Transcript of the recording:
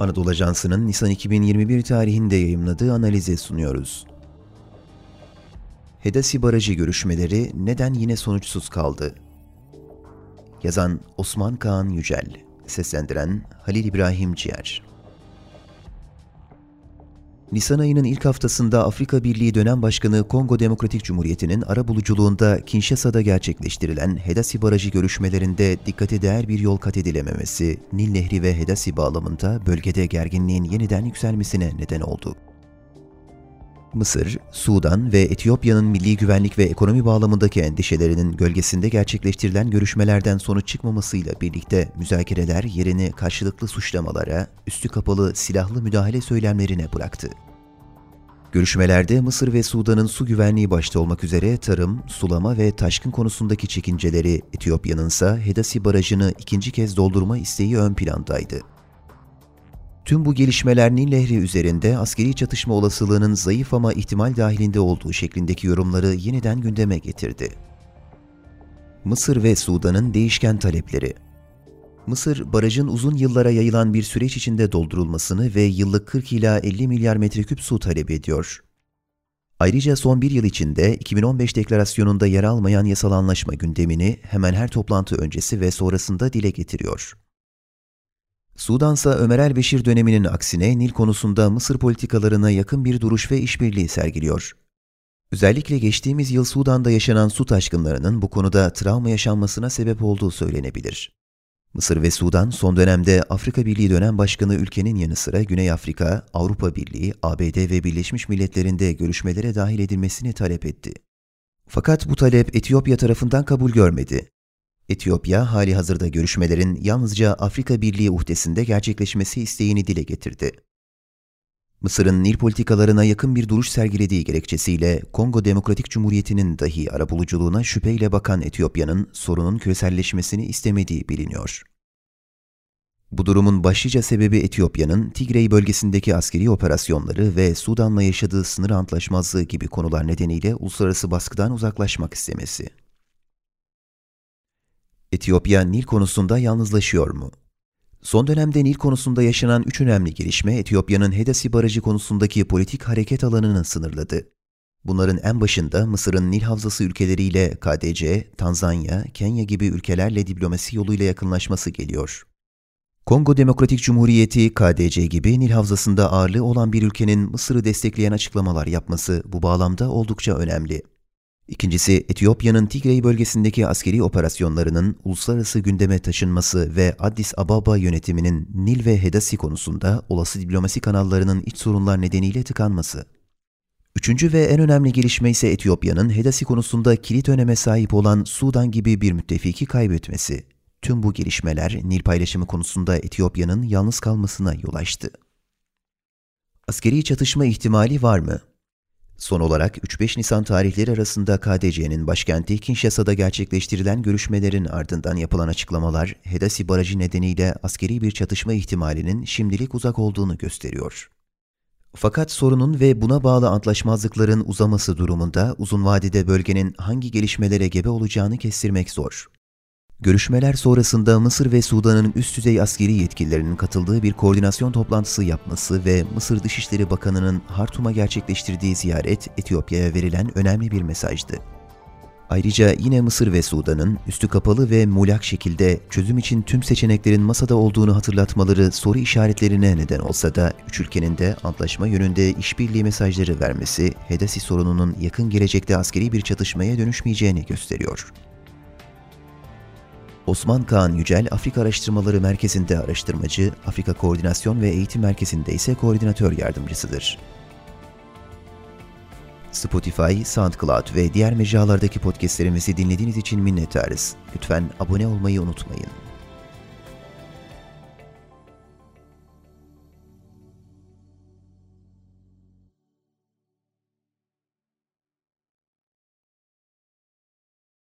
Anadolu Ajansı'nın Nisan 2021 tarihinde yayımladığı analize sunuyoruz. Hedasi Barajı görüşmeleri neden yine sonuçsuz kaldı? Yazan Osman Kaan Yücel, seslendiren Halil İbrahim Ciğer. Nisan ayının ilk haftasında Afrika Birliği dönem başkanı Kongo Demokratik Cumhuriyeti'nin ara buluculuğunda Kinshasa'da gerçekleştirilen Hedasi Barajı görüşmelerinde dikkate değer bir yol kat edilememesi, Nil Nehri ve Hedasi bağlamında bölgede gerginliğin yeniden yükselmesine neden oldu. Mısır, Sudan ve Etiyopya'nın milli güvenlik ve ekonomi bağlamındaki endişelerinin gölgesinde gerçekleştirilen görüşmelerden sonuç çıkmamasıyla birlikte müzakereler yerini karşılıklı suçlamalara, üstü kapalı silahlı müdahale söylemlerine bıraktı. Görüşmelerde Mısır ve Sudan'ın su güvenliği başta olmak üzere tarım, sulama ve taşkın konusundaki çekinceleri, Etiyopya'nın ise Hedasi Barajı'nı ikinci kez doldurma isteği ön plandaydı. Tüm bu gelişmeler Nil Nehri üzerinde askeri çatışma olasılığının zayıf ama ihtimal dahilinde olduğu şeklindeki yorumları yeniden gündeme getirdi. Mısır ve Sudan'ın değişken talepleri Mısır, barajın uzun yıllara yayılan bir süreç içinde doldurulmasını ve yıllık 40 ila 50 milyar metreküp su talep ediyor. Ayrıca son bir yıl içinde 2015 deklarasyonunda yer almayan yasal anlaşma gündemini hemen her toplantı öncesi ve sonrasında dile getiriyor. Sudansa Ömer el-Beşir döneminin aksine Nil konusunda Mısır politikalarına yakın bir duruş ve işbirliği sergiliyor. Özellikle geçtiğimiz yıl Sudan'da yaşanan su taşkınlarının bu konuda travma yaşanmasına sebep olduğu söylenebilir. Mısır ve Sudan son dönemde Afrika Birliği dönem başkanı ülkenin yanı sıra Güney Afrika, Avrupa Birliği, ABD ve Birleşmiş Milletler'in de görüşmelere dahil edilmesini talep etti. Fakat bu talep Etiyopya tarafından kabul görmedi. Etiyopya, hali hazırda görüşmelerin yalnızca Afrika Birliği uhdesinde gerçekleşmesi isteğini dile getirdi. Mısır'ın Nil politikalarına yakın bir duruş sergilediği gerekçesiyle Kongo Demokratik Cumhuriyeti'nin dahi arabuluculuğuna şüpheyle bakan Etiyopya'nın sorunun küreselleşmesini istemediği biliniyor. Bu durumun başlıca sebebi Etiyopya'nın Tigray bölgesindeki askeri operasyonları ve Sudan'la yaşadığı sınır antlaşmazlığı gibi konular nedeniyle uluslararası baskıdan uzaklaşmak istemesi. Etiyopya Nil konusunda yalnızlaşıyor mu? Son dönemde Nil konusunda yaşanan üç önemli gelişme Etiyopya'nın Hedasi Barajı konusundaki politik hareket alanını sınırladı. Bunların en başında Mısır'ın Nil Havzası ülkeleriyle KDC, Tanzanya, Kenya gibi ülkelerle diplomasi yoluyla yakınlaşması geliyor. Kongo Demokratik Cumhuriyeti, KDC gibi Nil Havzası'nda ağırlığı olan bir ülkenin Mısır'ı destekleyen açıklamalar yapması bu bağlamda oldukça önemli. İkincisi, Etiyopya'nın Tigray bölgesindeki askeri operasyonlarının uluslararası gündeme taşınması ve Addis Ababa yönetiminin Nil ve Hedasi konusunda olası diplomasi kanallarının iç sorunlar nedeniyle tıkanması. Üçüncü ve en önemli gelişme ise Etiyopya'nın Hedasi konusunda kilit öneme sahip olan Sudan gibi bir müttefiki kaybetmesi. Tüm bu gelişmeler Nil paylaşımı konusunda Etiyopya'nın yalnız kalmasına yol açtı. Askeri çatışma ihtimali var mı? Son olarak 3-5 Nisan tarihleri arasında KDC'nin başkenti Kinshasa'da gerçekleştirilen görüşmelerin ardından yapılan açıklamalar, Hedasi Barajı nedeniyle askeri bir çatışma ihtimalinin şimdilik uzak olduğunu gösteriyor. Fakat sorunun ve buna bağlı antlaşmazlıkların uzaması durumunda uzun vadede bölgenin hangi gelişmelere gebe olacağını kestirmek zor. Görüşmeler sonrasında Mısır ve Sudan'ın üst düzey askeri yetkililerinin katıldığı bir koordinasyon toplantısı yapması ve Mısır Dışişleri Bakanı'nın Hartum'a gerçekleştirdiği ziyaret Etiyopya'ya verilen önemli bir mesajdı. Ayrıca yine Mısır ve Sudan'ın üstü kapalı ve muğlak şekilde çözüm için tüm seçeneklerin masada olduğunu hatırlatmaları soru işaretlerine neden olsa da üç ülkenin de antlaşma yönünde işbirliği mesajları vermesi Hedasi sorununun yakın gelecekte askeri bir çatışmaya dönüşmeyeceğini gösteriyor. Osman Kaan Yücel Afrika Araştırmaları Merkezi'nde araştırmacı, Afrika Koordinasyon ve Eğitim Merkezi'nde ise koordinatör yardımcısıdır. Spotify, SoundCloud ve diğer mecralardaki podcastlerimizi dinlediğiniz için minnettarız. Lütfen abone olmayı unutmayın.